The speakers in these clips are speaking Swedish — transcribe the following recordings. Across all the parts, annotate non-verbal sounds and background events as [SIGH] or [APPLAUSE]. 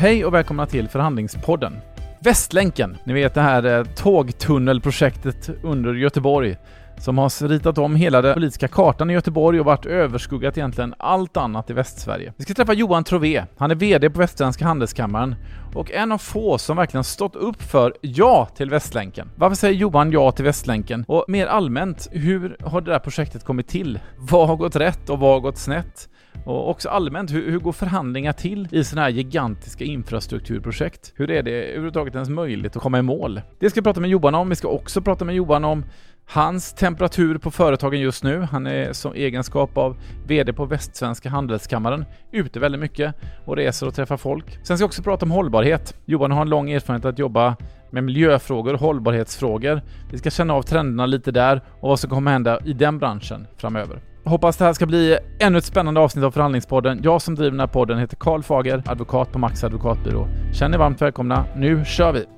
Hej och välkomna till Förhandlingspodden. Västlänken, ni vet det här eh, tågtunnelprojektet under Göteborg som har ritat om hela den politiska kartan i Göteborg och varit överskuggat egentligen allt annat i Västsverige. Vi ska träffa Johan Trové. Han är VD på Västsvenska Handelskammaren och en av få som verkligen stått upp för ja till Västlänken. Varför säger Johan ja till Västlänken? Och mer allmänt, hur har det där projektet kommit till? Vad har gått rätt och vad har gått snett? Och också allmänt, hur, hur går förhandlingar till i sådana här gigantiska infrastrukturprojekt? Hur är det överhuvudtaget ens möjligt att komma i mål? Det ska vi prata med Johan om. Vi ska också prata med Johan om Hans temperatur på företagen just nu, han är som egenskap av VD på Västsvenska Handelskammaren ute väldigt mycket och reser och träffar folk. Sen ska jag också prata om hållbarhet. Johan har en lång erfarenhet att jobba med miljöfrågor och hållbarhetsfrågor. Vi ska känna av trenderna lite där och vad som kommer hända i den branschen framöver. Hoppas det här ska bli ännu ett spännande avsnitt av Förhandlingspodden. Jag som driver den här podden heter Karl Fager, advokat på Max Advokatbyrå. Känn er varmt välkomna. Nu kör vi!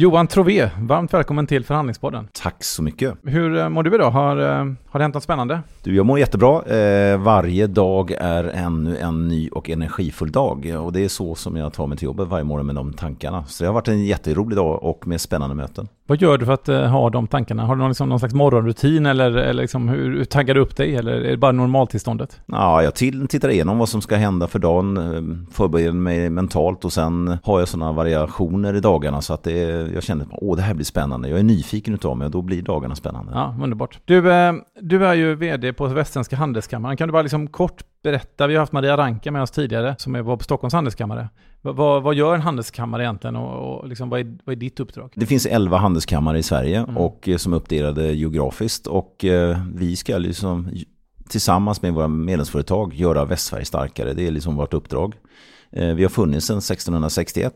Johan Trové, varmt välkommen till Förhandlingspodden. Tack så mycket. Hur eh, mår du idag? Har, eh, har det hänt något spännande? Du, jag mår jättebra. Eh, varje dag är ännu en ny och energifull dag. Och det är så som jag tar mig till jobbet varje morgon med de tankarna. Så det har varit en jätterolig dag och med spännande möten. Vad gör du för att uh, ha de tankarna? Har du någon, liksom, någon slags morgonrutin eller, eller liksom, hur, hur taggar du upp dig? Eller är det bara normaltillståndet? Ja, jag till, tittar igenom vad som ska hända för dagen, eh, förbereder mig mentalt och sen har jag sådana variationer i dagarna så att det, jag känner att det här blir spännande. Jag är nyfiken utav mig och då blir dagarna spännande. Ja, underbart. Du, eh, du är ju vd på Västsvenska Handelskammaren. Kan du bara liksom kort berätta, vi har haft Maria Ranka med oss tidigare som är på Stockholms Handelskammare. Vad, vad gör en handelskammare egentligen och, och liksom, vad, är, vad är ditt uppdrag? Det finns 11 handelskammare i Sverige mm. och eh, som är uppdelade geografiskt och eh, vi ska liksom tillsammans med våra medlemsföretag göra Västsverige starkare. Det är liksom vårt uppdrag. Eh, vi har funnits sedan 1661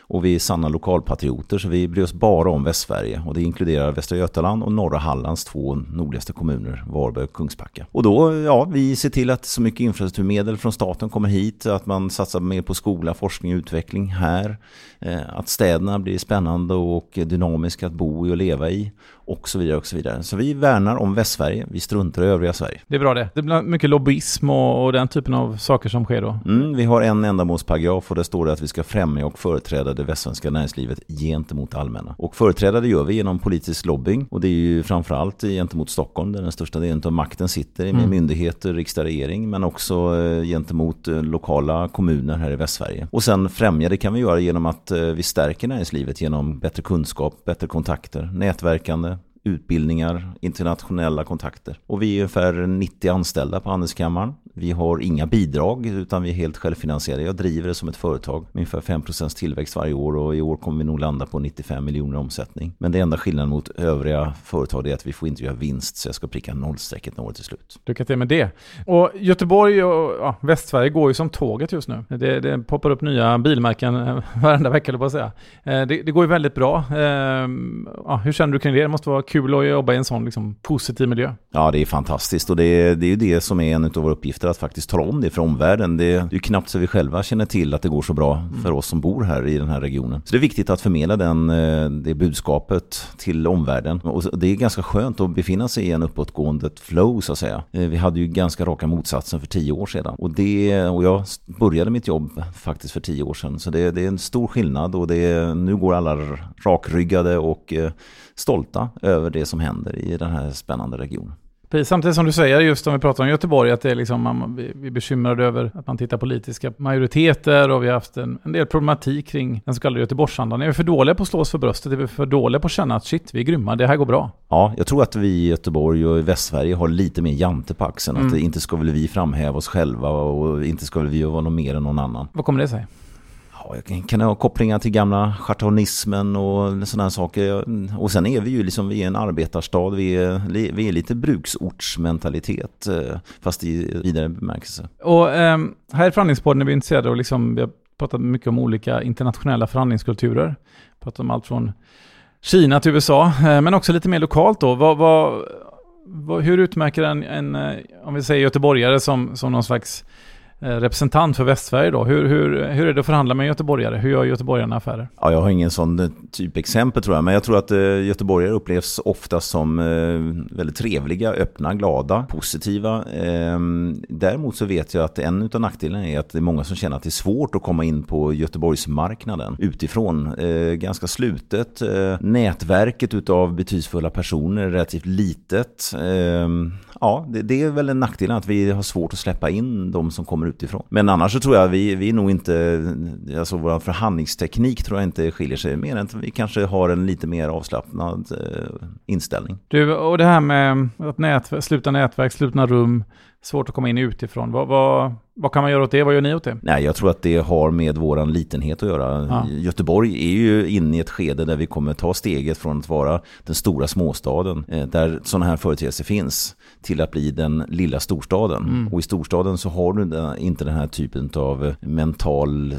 och vi är sanna lokalpatrioter så vi bryr oss bara om Västsverige och det inkluderar Västra Götaland och norra Hallands två nordligaste kommuner, Varberg och Kungsbacka. Och då, ja, vi ser till att så mycket infrastrukturmedel från staten kommer hit, att man satsar mer på skola, forskning och utveckling här, eh, att städerna blir spännande och dynamiska att bo i och leva i och så vidare och så vidare. Så vi värnar om Västsverige, vi struntar i övriga Sverige. Det är bra det. Det blir mycket lobbyism och, och den typen av saker som sker då? Mm, vi har en ändamålsparagraf och där står det att vi ska främja och företräda det västsvenska näringslivet gentemot allmänna. Och företräda det gör vi genom politisk lobbying och det är ju framförallt gentemot Stockholm där den största delen av makten sitter med mm. myndigheter, riksdag, regering men också eh, gentemot eh, lokala kommuner här i Västsverige. Och sen främja det kan vi göra genom att eh, vi stärker näringslivet genom bättre kunskap, bättre kontakter, nätverkande, utbildningar, internationella kontakter. Och vi är ungefär 90 anställda på Handelskammaren. Vi har inga bidrag utan vi är helt självfinansierade. Jag driver det som ett företag med ungefär 5% tillväxt varje år och i år kommer vi nog landa på 95 miljoner omsättning. Men det enda skillnaden mot övriga företag är att vi får inte göra vinst så jag ska pricka nollstrecket när året är slut. Lycka till med det. Och Göteborg och ja, Västsverige går ju som tåget just nu. Det, det poppar upp nya bilmärken eh, [LAUGHS] varenda vecka, eller på att säga. Eh, det, det, går ju väldigt bra. Ehm, ja, hur känner du kring det? Det måste vara kul att jobba i en sån liksom, positiv miljö. Ja, det är fantastiskt och det är, det är ju det som är en av våra uppgifter att faktiskt tala om det för omvärlden. Det är ju knappt så vi själva känner till att det går så bra mm. för oss som bor här i den här regionen. Så det är viktigt att förmedla den, eh, det budskapet till omvärlden. Och det är ganska skönt att befinna sig i en uppåtgående flow så att säga. Eh, vi hade ju ganska raka motsatsen för tio år sedan. Och, det, och jag började mitt jobb faktiskt för tio år sedan. Så det, det är en stor skillnad och det, nu går alla rakryggade och eh, stolta över det som händer i den här spännande regionen. Precis, samtidigt som du säger, just om vi pratar om Göteborg, att det är liksom, man, vi är bekymrade över att man tittar politiska majoriteter och vi har haft en, en del problematik kring den så kallade Göteborgsandan. Är vi för dåliga på att slå oss för bröstet? Är vi för dåliga på att känna att shit, vi är grymma, det här går bra? Ja, jag tror att vi i Göteborg och i Västsverige har lite mer jante på axeln. Mm. Att inte ska väl vi framhäva oss själva och inte ska väl vi vara något mer än någon annan. Vad kommer det sig? Ja, jag kan ha kopplingar till gamla chartonismen och sådana saker. Och sen är vi ju liksom, vi är en arbetarstad, vi är, vi är lite bruksortsmentalitet, eh, fast i vidare bemärkelse. Och eh, här i Förhandlingspodden är vi intresserade av, liksom, vi har pratat mycket om olika internationella förhandlingskulturer. Pratat om allt från Kina till USA, eh, men också lite mer lokalt då. Vad, vad, hur utmärker en, en, eh, om vi säger göteborgare som, som någon slags Eh, representant för Västsverige då. Hur, hur, hur är det att förhandla med göteborgare? Hur gör göteborgarna affärer? Ja, jag har ingen sån typexempel typ exempel tror jag, men jag tror att eh, göteborgare upplevs ofta som eh, väldigt trevliga, öppna, glada, positiva. Eh, däremot så vet jag att en av nackdelarna är att det är många som känner att det är svårt att komma in på Göteborgsmarknaden utifrån. Eh, ganska slutet. Eh, nätverket utav betydelsefulla personer är relativt litet. Ehm, ja, det, det, är väl en nackdel att vi har svårt att släppa in de som kommer utifrån. Men annars så tror jag vi, vi nog inte, alltså vår förhandlingsteknik tror jag inte skiljer sig mer än att vi kanske har en lite mer avslappnad eh, inställning. Du, och det här med att nät, sluta nätverk, slutna rum, svårt att komma in utifrån. Vad, vad, vad kan man göra åt det? Vad gör ni åt det? Nej, jag tror att det har med våran litenhet att göra. Ja. Göteborg är ju inne i ett skede där vi kommer ta steget från att vara den stora småstaden, eh, där sådana här företeelser finns, till att bli den lilla storstaden. Mm. Och i storstaden så har du inte den här typen av mental eh,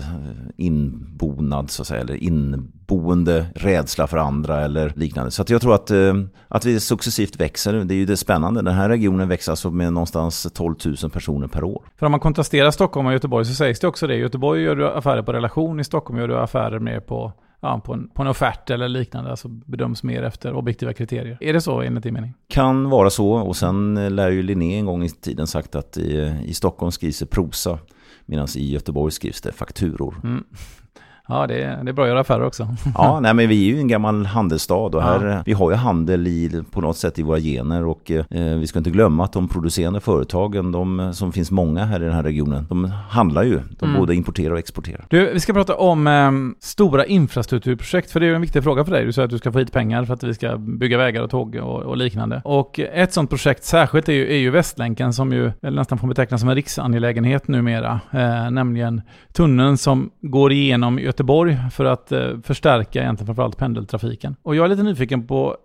inbonad, så att säga, eller inboende rädsla för andra eller liknande. Så jag tror att, eh, att vi successivt växer. Det är ju det spännande. Den här regionen växer alltså med någonstans 12 000 personer per år. För om man kontrasterar Stockholm och Göteborg så sägs det också det. I Göteborg gör du affärer på relation, i Stockholm gör du affärer mer på ja, på, en, på en offert eller liknande, alltså bedöms mer efter objektiva kriterier. Är det så enligt din mening? Kan vara så, och sen lär ju Linné en gång i tiden sagt att i, i Stockholm skrivs det prosa, medan i Göteborg skrivs det fakturor. Mm. Ja, det är, det är bra att göra affärer också. [LAUGHS] ja, nej, men vi är ju en gammal handelsstad och här, ja. vi har ju handel i, på något sätt i våra gener och eh, vi ska inte glömma att de producerande företagen, de som finns många här i den här regionen, de handlar ju. De mm. både importerar och exporterar. Du, vi ska prata om eh, stora infrastrukturprojekt, för det är en viktig fråga för dig. Du säger att du ska få hit pengar för att vi ska bygga vägar och tåg och, och liknande. Och ett sådant projekt särskilt är ju, är ju Västlänken som ju nästan får betecknas som en riksangelägenhet numera, eh, nämligen tunneln som går igenom Göteborg för att eh, förstärka egentligen framförallt pendeltrafiken. Och jag är lite nyfiken på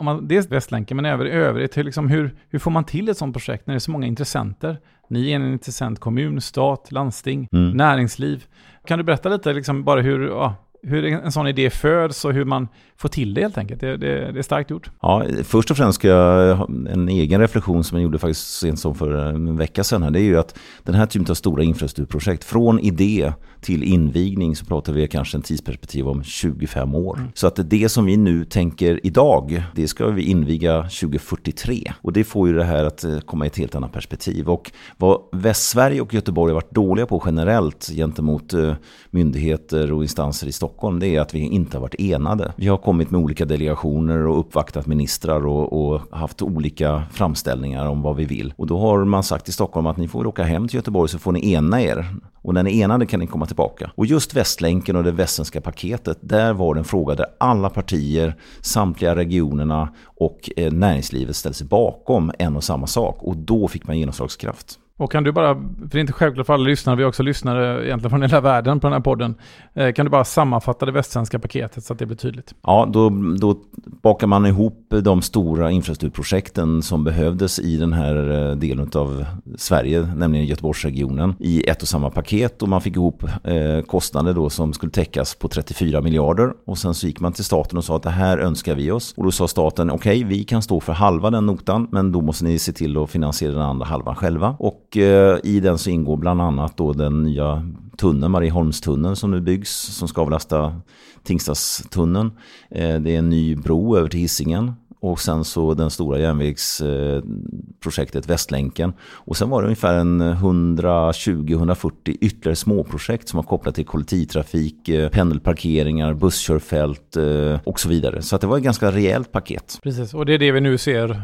om man, dels Västlänken men även i övrigt, hur, liksom, hur, hur får man till ett sådant projekt när det är så många intressenter? Ni är en intressent kommun, stat, landsting, mm. näringsliv. Kan du berätta lite liksom, bara hur, ja, hur en sån idé föds och hur man får till det helt enkelt. Det, det, det, är starkt gjort. Ja, först och främst ska jag ha en egen reflektion som jag gjorde faktiskt sent som för en vecka sedan. Här. Det är ju att den här typen av stora infrastrukturprojekt, från idé till invigning så pratar vi kanske en tidsperspektiv om 25 år. Mm. Så att det som vi nu tänker idag, det ska vi inviga 2043. Och det får ju det här att eh, komma i ett helt annat perspektiv. Och vad Västsverige och Göteborg har varit dåliga på generellt gentemot eh, myndigheter och instanser i Stockholm, det är att vi inte har varit enade. Vi har kommit med olika delegationer och uppvaktat ministrar och, och, haft olika framställningar om vad vi vill. Och då har man sagt i Stockholm att ni får åka hem till Göteborg så får ni ena er. Och när ni är enade kan ni komma tillbaka. Och just Västlänken och det västländska paketet, där var det en fråga där alla partier, samtliga regionerna och eh, näringslivet ställde sig bakom en och samma sak. Och då fick man genomslagskraft. Och kan du bara, för det är inte självklart för alla lyssnare, vi har också lyssnare egentligen från hela världen på den här podden. Eh, kan du bara sammanfatta det västsvenska paketet så att det blir tydligt? Ja, då, då bakar man ihop de stora infrastrukturprojekten som behövdes i den här eh, delen av Sverige, nämligen Göteborgsregionen, i ett och samma paket. Och man fick ihop eh, kostnader då som skulle täckas på 34 miljarder. Och sen så gick man till staten och sa att det här önskar vi oss. Och då sa staten, okej, okay, vi kan stå för halva den notan, men då måste ni se till att finansiera den andra halvan själva. Och och eh, i den så ingår bland annat då den nya tunneln, Marieholmstunneln som nu byggs, som ska avlasta Tingstadstunneln. Eh, det är en ny bro över till Hisingen och sen så den stora järnvägsprojektet Västlänken. Och sen var det ungefär en 120-140 ytterligare småprojekt som var kopplat till kollektivtrafik, eh, pendelparkeringar, busskörfält eh, och så vidare. Så att det var ett ganska rejält paket. Precis, och det är det vi nu ser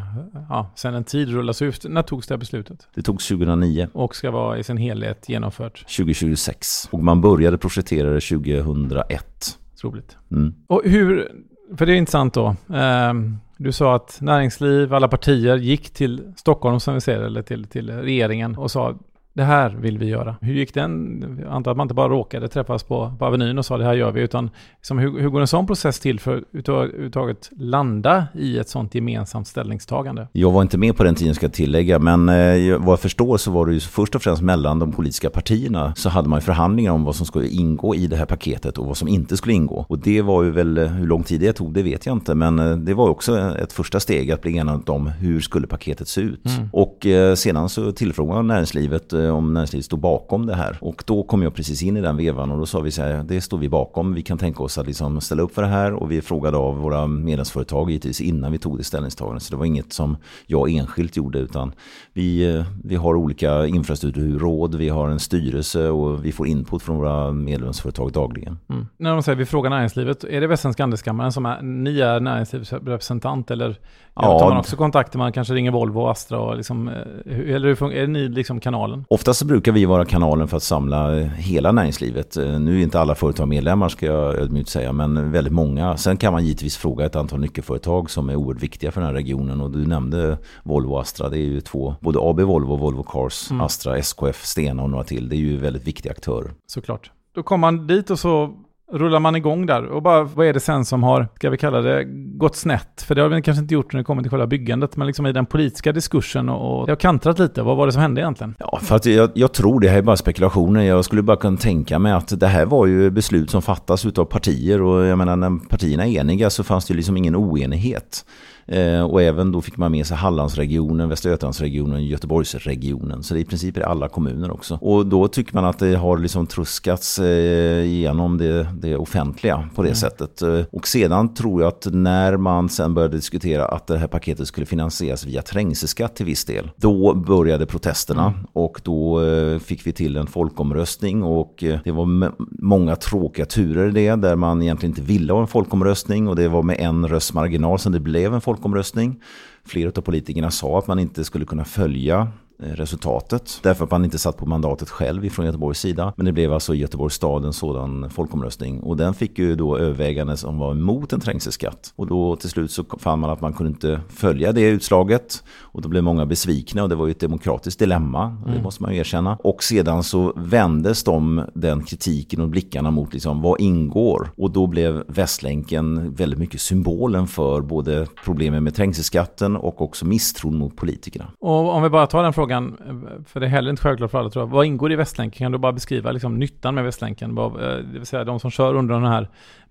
ja, sen en tid rullas ut. När togs det här beslutet? Det togs 2009. Och ska vara i sin helhet genomfört? 2026. Och man började projektera det 2001. Troligt. Mm. Och hur, för det är intressant då. Um, du sa att näringsliv, alla partier gick till Stockholm som vi ser eller till, till regeringen och sa det här vill vi göra. Hur gick den? Jag antar att man inte bara råkade träffas på, på Avenyn och sa det här gör vi, utan liksom, hur, hur går en sån process till för att överhuvudtaget landa i ett sånt gemensamt ställningstagande? Jag var inte med på den tiden ska jag tillägga, men eh, vad jag förstår så var det ju först och främst mellan de politiska partierna så hade man förhandlingar om vad som skulle ingå i det här paketet och vad som inte skulle ingå. Och det var ju väl, eh, hur lång tid det tog, det vet jag inte, men eh, det var också ett första steg att bli enad om hur skulle paketet se ut. Mm. Och eh, sedan så tillfrågade näringslivet eh, om näringslivet stod bakom det här. Och då kom jag precis in i den vevan och då sa vi så här, det står vi bakom, vi kan tänka oss att liksom ställa upp för det här och vi frågade av våra medlemsföretag givetvis innan vi tog det ställningstagandet. Så det var inget som jag enskilt gjorde utan vi, eh, vi har olika infrastrukturråd, vi har en styrelse och vi får input från våra medlemsföretag dagligen. Mm. När de säger vi frågar näringslivet, är det Västsvenska Handelskammaren som är, ni är näringslivsrepresentant eller ja, tar man också kontakter, man kanske ringer Volvo och Astra och liksom, eh, eller hur är ni liksom kanalen? Oftast brukar vi vara kanalen för att samla hela näringslivet. Eh, nu är inte alla företag medlemmar ska jag ödmjukt säga, men väldigt många. Sen kan man givetvis fråga ett antal nyckelföretag som är oerhört viktiga för den här regionen och du nämnde Volvo och Astra, det är ju två, både AB Volvo, Volvo Cars, mm. Astra, SKF, Stena och några till. Det är ju väldigt viktiga aktörer. Såklart. Då kommer man dit och så rullar man igång där. Och bara, vad är det sen som har, ska vi kalla det, gått snett? För det har vi kanske inte gjort när det kommer till själva byggandet, men liksom i den politiska diskursen och, och det har kantrat lite. Vad var det som hände egentligen? Ja, för att jag, jag, tror det här är bara spekulationer. Jag skulle bara kunna tänka mig att det här var ju beslut som fattas av partier och jag menar när partierna är eniga så fanns det ju liksom ingen oenighet. Eh, och även då fick man med sig Hallandsregionen, Västra Götalandsregionen, Göteborgsregionen. Så det är i princip är alla kommuner också. Och då tycker man att det har liksom truskats eh, igenom det, det offentliga på det mm. sättet. Eh, och sedan tror jag att när man sen började diskutera att det här paketet skulle finansieras via trängselskatt till viss del. Då började protesterna mm. och då fick vi till en folkomröstning och det var många tråkiga turer i det där man egentligen inte ville ha en folkomröstning och det var med en röst marginal som det blev en folkomröstning folkomröstning. Flera av politikerna sa att man inte skulle kunna följa resultatet. Därför att man inte satt på mandatet själv från Göteborgs sida. Men det blev alltså i Göteborgs stad en sådan folkomröstning. Och den fick ju då övervägande som var emot en trängselskatt. Och då till slut så fann man att man kunde inte följa det utslaget. Och då blev många besvikna och det var ju ett demokratiskt dilemma. Mm. Det måste man ju erkänna. Och sedan så vändes de, den kritiken och blickarna mot liksom, vad ingår? Och då blev Västlänken väldigt mycket symbolen för både problemen med trängselskatten och också misstron mot politikerna. Och om vi bara tar den frågan frågan, eh, för det är heller inte självklart för alla tror jag. Vad ingår i Västlänken? Kan du bara beskriva liksom, nyttan med Västlänken? Eh, det vill säga de som kör under den här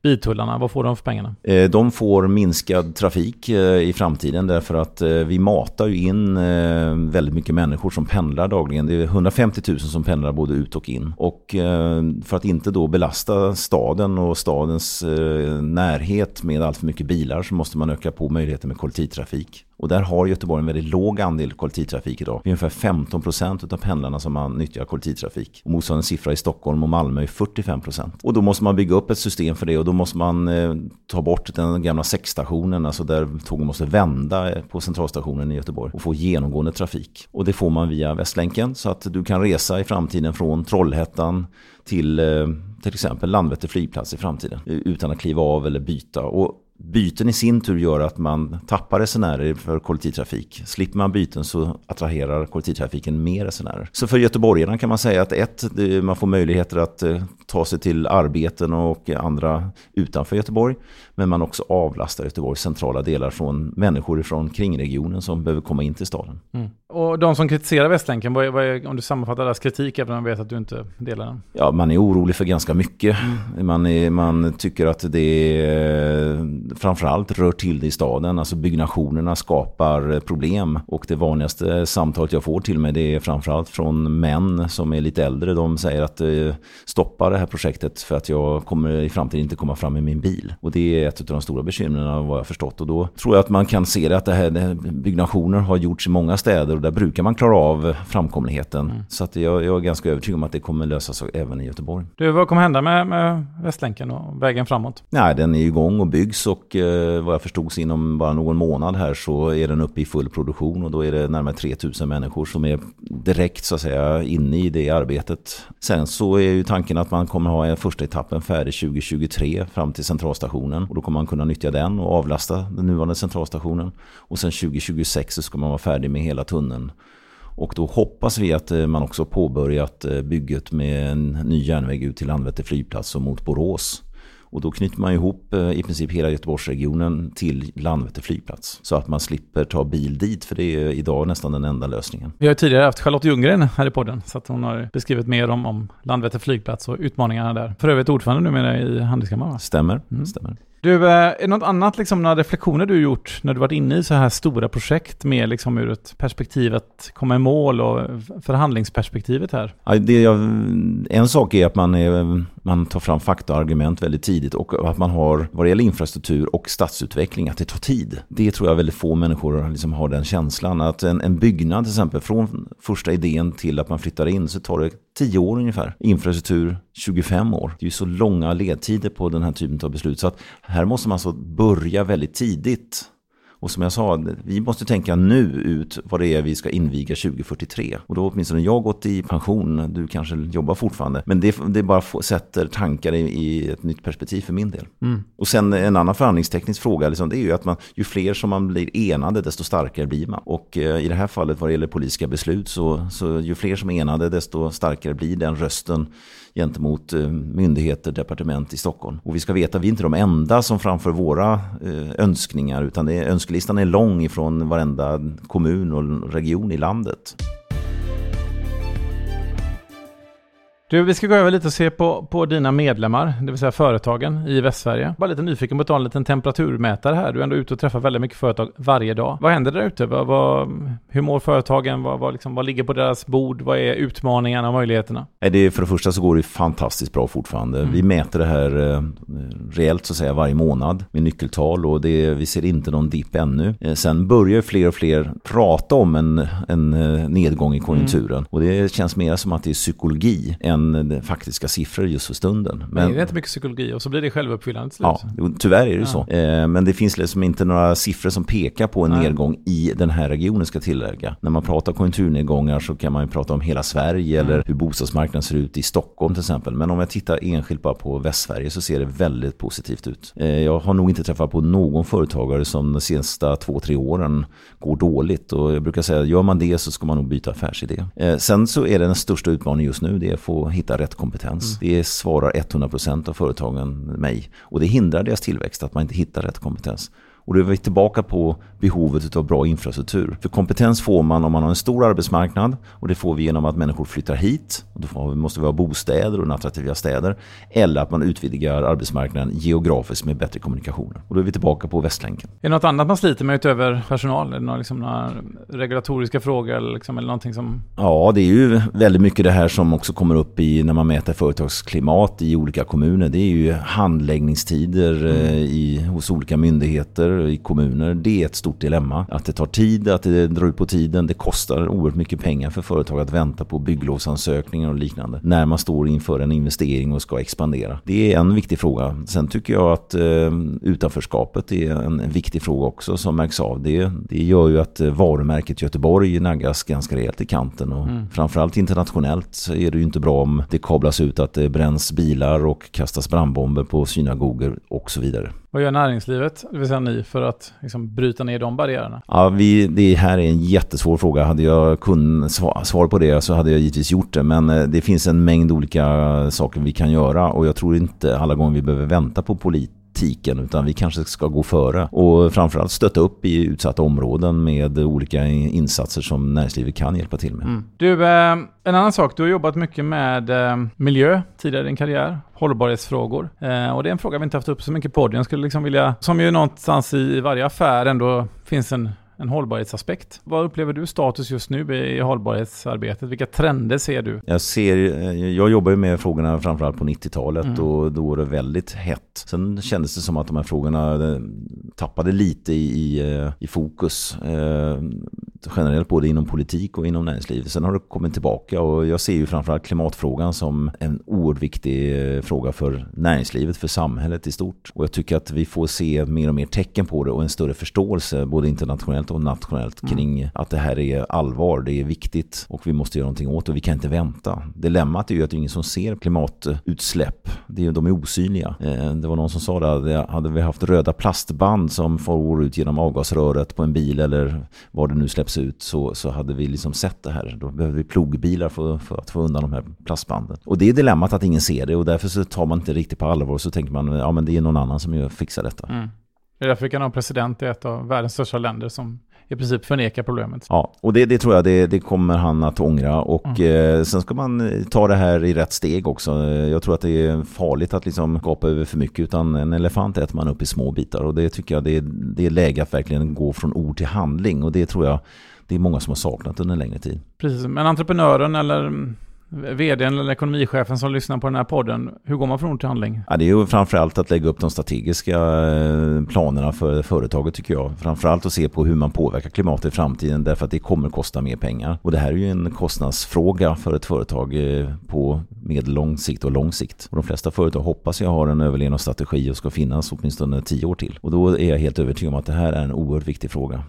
biltullarna, vad får de för pengarna? Eh, de får minskad trafik eh, i framtiden därför att eh, vi matar ju in väldigt mycket människor som pendlar dagligen. Det är 150 000 som pendlar både ut och in. Och för att inte då belasta staden och stadens närhet med allt för mycket bilar så måste man öka på möjligheten med kollektivtrafik. Och där har Göteborg en väldigt låg andel kollektivtrafik idag. Det är ungefär 15 procent av pendlarna som man nyttjar kollektivtrafik. Och motsvarande siffra i Stockholm och Malmö är 45 procent. Och då måste man bygga upp ett system för det och då måste man eh, ta bort den gamla sexstationen, alltså där tågen måste vända eh, på centralstationen i Göteborg och få genomgående trafik. Och det får man via Västlänken så att du kan resa i framtiden från Trollhättan till eh, till exempel Landvetter flygplats i framtiden utan att kliva av eller byta. Och Byten i sin tur gör att man tappar resenärer för kollektivtrafik. Slipper man byten så attraherar kollektivtrafiken mer resenärer. Så för göteborgarna kan man säga att ett, man får möjligheter att eh, ta sig till arbeten och andra utanför Göteborg. Men man också avlastar Göteborgs centrala delar från människor från kringregionen som behöver komma in till staden. Mm. Och de som kritiserar Västlänken, vad är, vad är, om du sammanfattar deras kritik, även om jag vet att du inte delar den? Ja, man är orolig för ganska mycket. Mm. Man, är, man tycker att det är, framförallt rör till det i staden. Alltså byggnationerna skapar problem. Och det vanligaste samtalet jag får till mig det är framförallt från män som är lite äldre. De säger att eh, stoppa det här projektet för att jag kommer i framtiden inte komma fram med min bil. Och det är ett av de stora bekymren vad jag förstått. Och då tror jag att man kan se det att det här, byggnationer har gjorts i många städer och där brukar man klara av framkomligheten. Mm. Så att jag, jag, är ganska övertygad om att det kommer lösas även i Göteborg. Du, vad kommer hända med, med Västlänken och vägen framåt? Nej, den är igång och byggs och och eh, vad jag förstod så inom bara någon månad här så är den uppe i full produktion och då är det närmare 3000 människor som är direkt så att säga inne i det arbetet. Sen så är ju tanken att man kommer ha första etappen färdig 2023 fram till centralstationen och då kommer man kunna nyttja den och avlasta den nuvarande centralstationen och sen 2026 så ska man vara färdig med hela tunneln. Och då hoppas vi att eh, man också påbörjat eh, bygget med en ny järnväg ut till Landvetter flygplats och mot Borås. Och då knyter man ihop eh, i princip hela Göteborgsregionen till Landvetter flygplats. Så att man slipper ta bil dit, för det är idag nästan den enda lösningen. Vi har tidigare haft Charlotte Ljunggren här i podden, så att hon har beskrivit mer om, om Landvetter flygplats och utmaningarna där. För övrigt ordförande numera i Handelskammaren. Stämmer, mm. stämmer. Du, eh, är det något annat, liksom, några reflektioner du gjort när du varit inne i så här stora projekt med liksom ur ett perspektiv att komma i mål och förhandlingsperspektivet här? Ja, det jag, en sak är att man, är, man tar fram fakta och argument väldigt tidigt och att man har, vad det gäller infrastruktur och stadsutveckling, att det tar tid. Det tror jag väldigt få människor liksom har den känslan. Att en, en byggnad till exempel, från första idén till att man flyttar in så tar det tio år ungefär. Infrastruktur 25 år. Det är ju så långa ledtider på den här typen av beslut. Så att här måste man alltså börja väldigt tidigt och som jag sa, vi måste tänka nu ut vad det är vi ska inviga 2043. Och då har åtminstone jag gått i pension, du kanske jobbar fortfarande. Men det, det bara få, sätter tankar i, i, ett nytt perspektiv för min del. Mm. Och sen en annan förhandlingsteknisk fråga, liksom, det är ju att man, ju fler som man blir enade, desto starkare blir man. Och eh, i det här fallet vad det gäller politiska beslut, så, så ju fler som är enade, desto starkare blir den rösten gentemot eh, myndigheter, departement i Stockholm. Och vi ska veta, vi är inte de enda som framför våra eh, önskningar, utan det är, Listan är lång ifrån varenda kommun och region i landet. Du, vi ska gå över lite och se på, på dina medlemmar, det vill säga företagen i Västsverige. Bara lite nyfiken på att ta en liten temperaturmätare här. Du är ändå ute och träffar väldigt mycket företag varje dag. Vad händer där ute? Vad, vad, hur mår företagen? Vad, vad, liksom, vad ligger på deras bord? Vad är utmaningarna och möjligheterna? Det, för det första så går det fantastiskt bra fortfarande. Mm. Vi mäter det här eh, reellt så att säga varje månad med nyckeltal och det, vi ser inte någon dipp ännu. Eh, sen börjar fler och fler prata om en, en eh, nedgång i konjunkturen mm. och det känns mer som att det är psykologi än faktiska siffror just för stunden. Men, det är inte mycket psykologi och så blir det självuppfyllande till slut. Ja, tyvärr är det ja. så. Eh, men det finns liksom inte några siffror som pekar på en Nej. nedgång i den här regionen ska tillägga. När man pratar konjunkturnedgångar så kan man ju prata om hela Sverige mm. eller hur bostadsmarknaden ser ut i Stockholm till exempel. Men om jag tittar enskilt bara på Västsverige så ser det väldigt positivt ut. Eh, jag har nog inte träffat på någon företagare som de senaste två, tre åren går dåligt. Och jag brukar säga, gör man det så ska man nog byta affärsidé. Eh, sen så är det den största utmaningen just nu, det är att få hitta rätt kompetens. Mm. Det svarar 100% av företagen mig. Och det hindrar deras tillväxt att man inte hittar rätt kompetens. Och då är vi tillbaka på behovet av bra infrastruktur. För kompetens får man om man har en stor arbetsmarknad och det får vi genom att människor flyttar hit. Och då måste vi ha bostäder och attraktiva städer. Eller att man utvidgar arbetsmarknaden geografiskt med bättre kommunikationer. Och då är vi tillbaka på Västlänken. Är det något annat man sliter med utöver personal? Är det några, liksom, några regulatoriska frågor eller, liksom, eller någonting som... Ja, det är ju väldigt mycket det här som också kommer upp i när man mäter företagsklimat i olika kommuner. Det är ju handläggningstider mm. I, hos olika myndigheter i kommuner. Det är ett stort dilemma. Att det tar tid, att det drar ut på tiden. Det kostar oerhört mycket pengar för företag att vänta på bygglovsansökningar och liknande. När man står inför en investering och ska expandera. Det är en viktig fråga. Sen tycker jag att eh, utanförskapet är en, en, viktig fråga också som märks av. Det, det gör ju att varumärket Göteborg naggas ganska rejält i kanten. Och mm. Framförallt internationellt så är det ju inte bra om det kablas ut att det bränns bilar och kastas brandbomber på synagogor och så vidare. Vad gör näringslivet, det vill säga ni, för att liksom bryta ner de barriärerna? Ja, vi, det här är en jättesvår fråga. Hade jag kunnat svar på det så hade jag givetvis gjort det. Men eh, det finns en mängd olika saker vi kan göra och jag tror inte alla gånger vi behöver vänta på polit politiken utan vi kanske ska gå före och framförallt stötta upp i utsatta områden med olika insatser som näringslivet kan hjälpa till med. Mm. Du, eh, en annan sak, du har jobbat mycket med eh, miljö tidigare i din karriär, hållbarhetsfrågor. Eh, och det är en fråga vi inte haft upp så mycket på. Jag skulle liksom vilja, som ju någonstans i varje affär ändå finns en en hållbarhetsaspekt. Vad upplever du status just nu i hållbarhetsarbetet? Vilka trender ser du? Jag, ser, jag jobbar ju med frågorna framförallt på 90-talet mm. och då var det väldigt hett. Sen kändes det som att de här frågorna eh, tappade lite i, i, eh, fokus. Eh, generellt både inom politik och inom näringsliv. Sen har det kommit tillbaka och jag ser ju framförallt klimatfrågan som en oerhört viktig eh, fråga för näringslivet, för samhället i stort. Och jag tycker att vi får se mer och mer tecken på det och en större förståelse både internationellt internationellt och nationellt mm. kring att det här är allvar, det är viktigt och vi måste göra någonting åt det och vi kan inte vänta. Dilemmat är ju att det är ingen som ser klimatutsläpp. Det är, de är osynliga. Eh, det var någon som sa det, hade vi haft röda plastband som får ut genom avgasröret på en bil eller vad det nu släpps ut så, så hade vi liksom sett det här. Då behöver vi plogbilar för, för att få undan de här plastbanden. Och det är dilemmat att ingen ser det och därför så tar man inte riktigt på allvar och så tänker man ja men det är någon annan som fixar detta. Mm. Det är därför vi kan ha en president i ett av världens största länder som i princip förnekar problemet. Ja, och det, det tror jag det, det, kommer han att ångra. Och mm. eh, sen ska man ta det här i rätt steg också. Jag tror att det är farligt att liksom gapa över för mycket. Utan en elefant äter man upp i små bitar. Och det tycker jag det är, det är läge att verkligen gå från ord till handling. Och det tror jag det är många som har saknat under en längre tid. Precis, men entreprenören eller vdn eller ekonomichefen som lyssnar på den här podden, hur går man från ord till handling? Ja, det är ju framförallt att lägga upp de strategiska eh, planerna för företaget tycker jag. Framförallt att se på hur man påverkar klimatet i framtiden därför att det kommer kosta mer pengar. Och det här är ju en kostnadsfråga för ett företag eh, på medellång sikt och lång sikt. Och de flesta företag hoppas jag har en överlevnadsstrategi och ska finnas åtminstone tio år till. Och då är jag helt övertygad om att det här är en oerhört viktig fråga.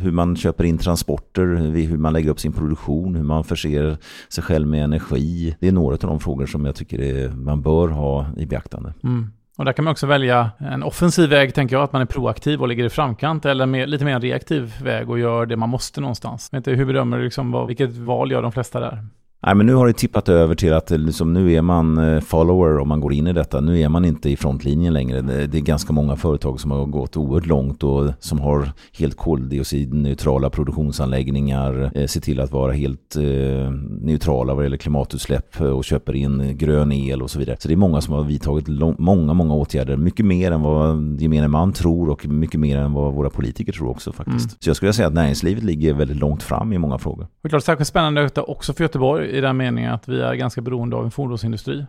hur man köper in transporter, hur man lägger upp sin produktion, hur man förser sig själv med energi. Det är några av de frågor som jag tycker är, man bör ha i beaktande. Mm. Och där kan man också välja en offensiv väg, tänker jag, att man är proaktiv och ligger i framkant, eller mer, lite mer en reaktiv väg och gör det man måste någonstans. Jag vet inte, hur bedömer du liksom vad, vilket val gör de flesta där? Nej, men nu har det tippat över till att liksom, nu är man eh, follower om man går in i detta. Nu är man inte i frontlinjen längre. Det är ganska många företag som har gått oerhört långt och som har helt koldioxidneutrala produktionsanläggningar, eh, ser till att vara helt eh, neutrala vad gäller klimatutsläpp och köper in grön el och så vidare. Så det är många som har vidtagit många, många åtgärder. Mycket mer än vad gemene man tror och mycket mer än vad våra politiker tror också faktiskt. Mm. Så jag skulle säga att näringslivet ligger väldigt långt fram i många frågor. Det är klart särskilt spännande också för Göteborg i den meningen att vi är ganska beroende av en fordonsindustri.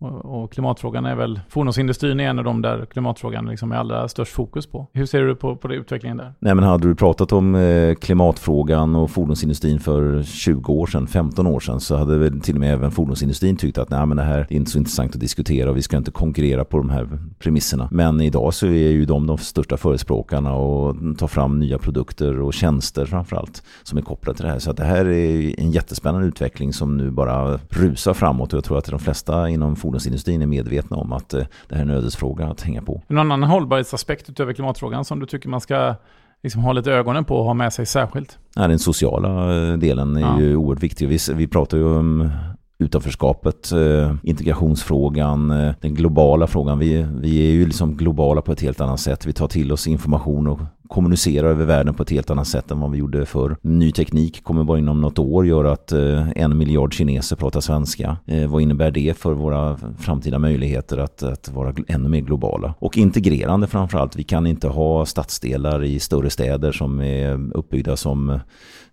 Och, klimatfrågan är väl, fordonsindustrin är en av de där klimatfrågan liksom är allra störst fokus på. Hur ser du på, på det utvecklingen där? Nej men hade du pratat om eh, klimatfrågan och fordonsindustrin för 20 år sedan, 15 år sedan så hade väl till och med även fordonsindustrin tyckt att nej men det här är inte så intressant att diskutera och vi ska inte konkurrera på de här premisserna. Men idag så är ju de de största förespråkarna och tar fram nya produkter och tjänster framförallt som är kopplade till det här. Så att det här är en jättespännande utveckling som nu bara rusar framåt och jag tror att de flesta inom fordonsindustrin är medvetna om att eh, det här är en ödesfråga att hänga på. Någon annan hållbarhetsaspekt utöver klimatfrågan som du tycker man ska liksom ha lite ögonen på och ha med sig särskilt? Ja, den sociala eh, delen är ja. ju oerhört viktig. Vi, vi pratar ju om utanförskapet, eh, integrationsfrågan, den globala frågan. Vi, vi är ju liksom globala på ett helt annat sätt. Vi tar till oss information och kommunicera över världen på ett helt annat sätt än vad vi gjorde förr. Ny teknik kommer bara inom något år göra att eh, en miljard kineser pratar svenska. Eh, vad innebär det för våra framtida möjligheter att, att vara ännu mer globala? Och integrerande framförallt. Vi kan inte ha stadsdelar i större städer som är uppbyggda som,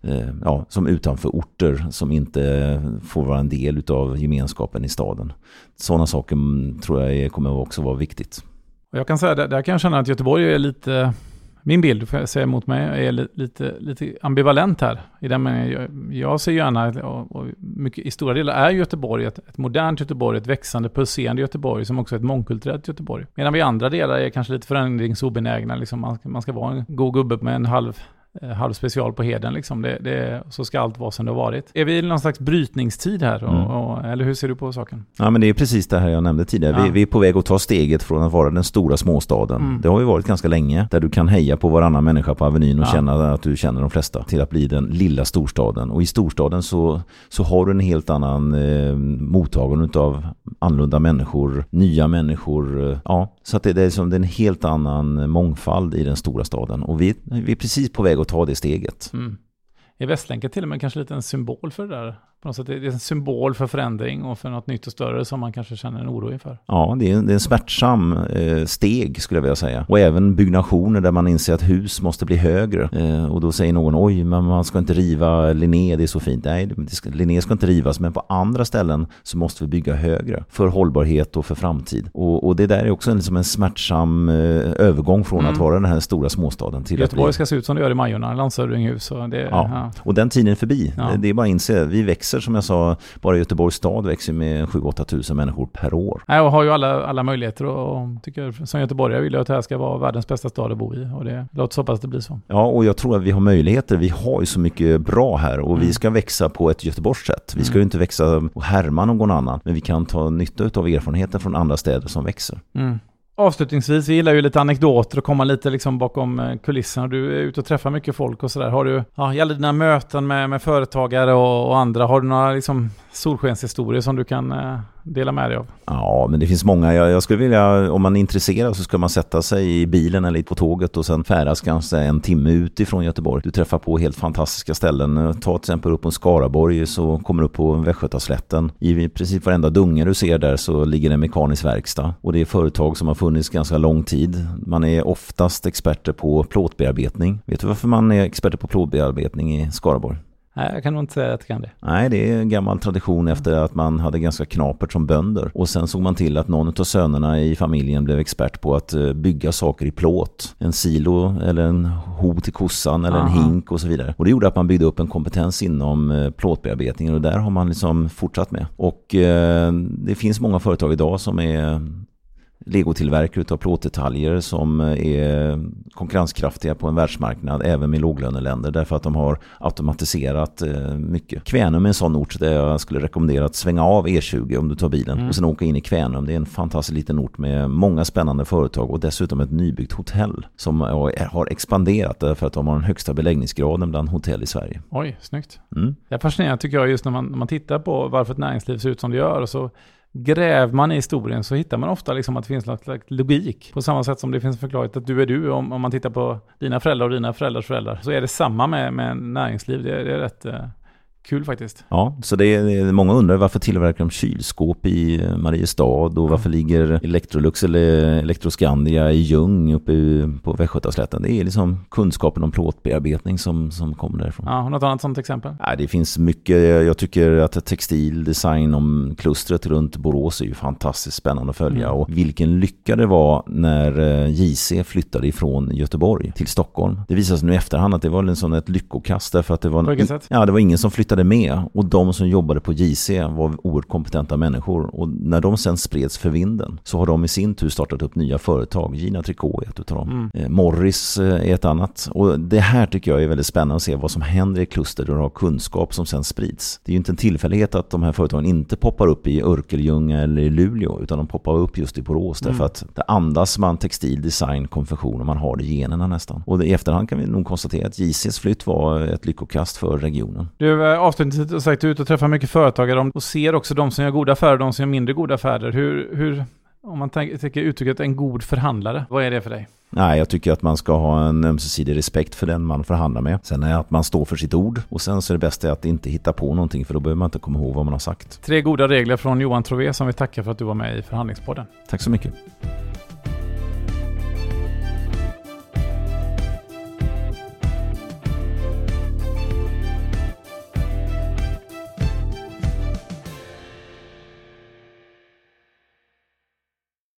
eh, ja, som utanför orter som inte får vara en del av gemenskapen i staden. Sådana saker mm, tror jag kommer också vara viktigt. Jag kan säga, där kan jag känna att Göteborg är lite min bild, får jag säga emot mig, är lite, lite ambivalent här. I den jag, jag ser gärna, och, och mycket, i stora delar är Göteborg ett, ett modernt Göteborg, ett växande, pulserande Göteborg, som också är ett mångkulturellt Göteborg. Medan vi i andra delar är kanske lite förändringsobenägna, liksom man, man ska vara en god gubbe med en halv Eh, halvspecial på heden liksom. Det, det, så ska allt vara som det har varit. Är vi i någon slags brytningstid här? Och, mm. och, eller hur ser du på saken? Ja men det är precis det här jag nämnde tidigare. Ja. Vi, vi, är på väg att ta steget från att vara den stora småstaden. Mm. Det har ju varit ganska länge. Där du kan heja på varannan människa på Avenyn och ja. känna att du känner de flesta. Till att bli den lilla storstaden. Och i storstaden så, så har du en helt annan eh, mottagande av annorlunda människor, nya människor. Eh, ja, så att det, det, är som, det är en helt annan mångfald i den stora staden. Och vi, vi är precis på väg att ta det steget. Mm. Är Västlänken till och med kanske lite en symbol för det där? På något sätt, det är en symbol för förändring och för något nytt och större som man kanske känner en oro inför. Ja, det är, det är en smärtsam eh, steg skulle jag vilja säga. Och även byggnationer där man inser att hus måste bli högre. Eh, och då säger någon, oj, men man ska inte riva Linné, det är så fint. Nej, ska, Linné ska inte rivas, men på andra ställen så måste vi bygga högre. För hållbarhet och för framtid. Och, och det där är också en, liksom en smärtsam eh, övergång från mm. att vara den här stora småstaden till Göteborg att bli... ska se ut som det gör i Majorna. Och, det, ja. ja. och den tiden är förbi. Ja. Det är bara att inse, vi växer växer som jag sa, bara Göteborgs stad växer med 7-8 tusen människor per år. Nej, och har ju alla, alla möjligheter och tycker som göteborgare vill jag att det här ska vara världens bästa stad att bo i och det låter så hoppas att det blir så. Ja, och jag tror att vi har möjligheter. Vi har ju så mycket bra här och mm. vi ska växa på ett Göteborgs sätt. Vi ska ju mm. inte växa och härma någon annan, men vi kan ta nytta av erfarenheten från andra städer som växer. Mm. Avslutningsvis, vi gillar ju lite anekdoter och komma lite liksom bakom eh, kulisserna. Du är ute och träffar mycket folk och sådär. Har du, ja, gäller dina möten med, med företagare och, och, andra, har du några liksom solskenshistorier som du kan eh, dela med dig av? Ja, men det finns många. Jag, jag, skulle vilja, om man är intresserad så ska man sätta sig i bilen eller på tåget och sen färdas kanske en timme utifrån Göteborg. Du träffar på helt fantastiska ställen. Ta till exempel upp mot Skaraborg så kommer du upp på Västgötaslätten. I princip varenda dunge du ser där så ligger en mekanisk verkstad och det är företag som har funnits ganska lång tid. Man är oftast experter på plåtbearbetning. Vet du varför man är experter på plåtbearbetning i Skaraborg? Nej, jag kan nog inte säga att jag kan det. Nej, det är en gammal tradition efter att man hade ganska knapert som bönder. Och sen såg man till att någon av sönerna i familjen blev expert på att eh, bygga saker i plåt. En silo eller en ho till kossan eller Aha. en hink och så vidare. Och det gjorde att man byggde upp en kompetens inom eh, plåtbearbetningen och där har man liksom fortsatt med. Och eh, det finns många företag idag som är legotillverkare av plåtdetaljer som är konkurrenskraftiga på en världsmarknad även med låglöneländer därför att de har automatiserat eh, mycket. Kvänum är en sån ort där jag skulle rekommendera att svänga av E20 om du tar bilen mm. och sen åka in i Kvänum. Det är en fantastisk liten ort med många spännande företag och dessutom ett nybyggt hotell som har expanderat därför att de har den högsta beläggningsgraden bland hotell i Sverige. Oj, snyggt. Mm. Det är fascinerande tycker jag just när man, när man tittar på varför ett näringsliv ser ut som det gör och så gräver man i historien så hittar man ofta liksom att det finns något slags logik. På samma sätt som det finns förklarat att du är du, om, om man tittar på dina föräldrar och dina föräldrars föräldrar, så är det samma med, med näringsliv. Det, det är rätt eh, Kul faktiskt. Ja, så det är, många undrar varför tillverkar de kylskåp i Mariestad och varför ligger Electrolux eller Electroscandia i Ljung uppe på Västgötaslätten. Det är liksom kunskapen om plåtbearbetning som, som kommer därifrån. Ja, något annat sånt exempel? Ja, det finns mycket. Jag tycker att textil design om klustret runt Borås är ju fantastiskt spännande att följa mm. och vilken lycka det var när eh, JC flyttade ifrån Göteborg till Stockholm. Det visar sig nu i efterhand att det var en sån ett lyckokast därför att det var, en, ja, det var ingen som flyttade flyttade med och de som jobbade på JC var oerhört kompetenta människor och när de sen spreds för vinden så har de i sin tur startat upp nya företag. Gina Tricot är ett av dem. Mm. Eh, Morris eh, är ett annat. Och det här tycker jag är väldigt spännande att se vad som händer i kluster där du har kunskap som sen sprids. Det är ju inte en tillfällighet att de här företagen inte poppar upp i Örkelljunga eller i Luleå utan de poppar upp just i Borås mm. därför att det andas man textil, design, konfektion och man har det i generna nästan. Och i efterhand kan vi nog konstatera att JCs flytt var ett lyckokast för regionen. Du, eh, avslutningsvis sagt ut och träffar mycket företagare och ser också de som gör goda affärer och de som gör mindre goda affärer. Hur, hur om man tänker uttrycket en god förhandlare, vad är det för dig? Nej, jag tycker att man ska ha en ömsesidig respekt för den man förhandlar med. Sen är det att man står för sitt ord och sen så är det bästa att inte hitta på någonting för då behöver man inte komma ihåg vad man har sagt. Tre goda regler från Johan Trové som vi tackar för att du var med i Förhandlingspodden. Tack så mycket.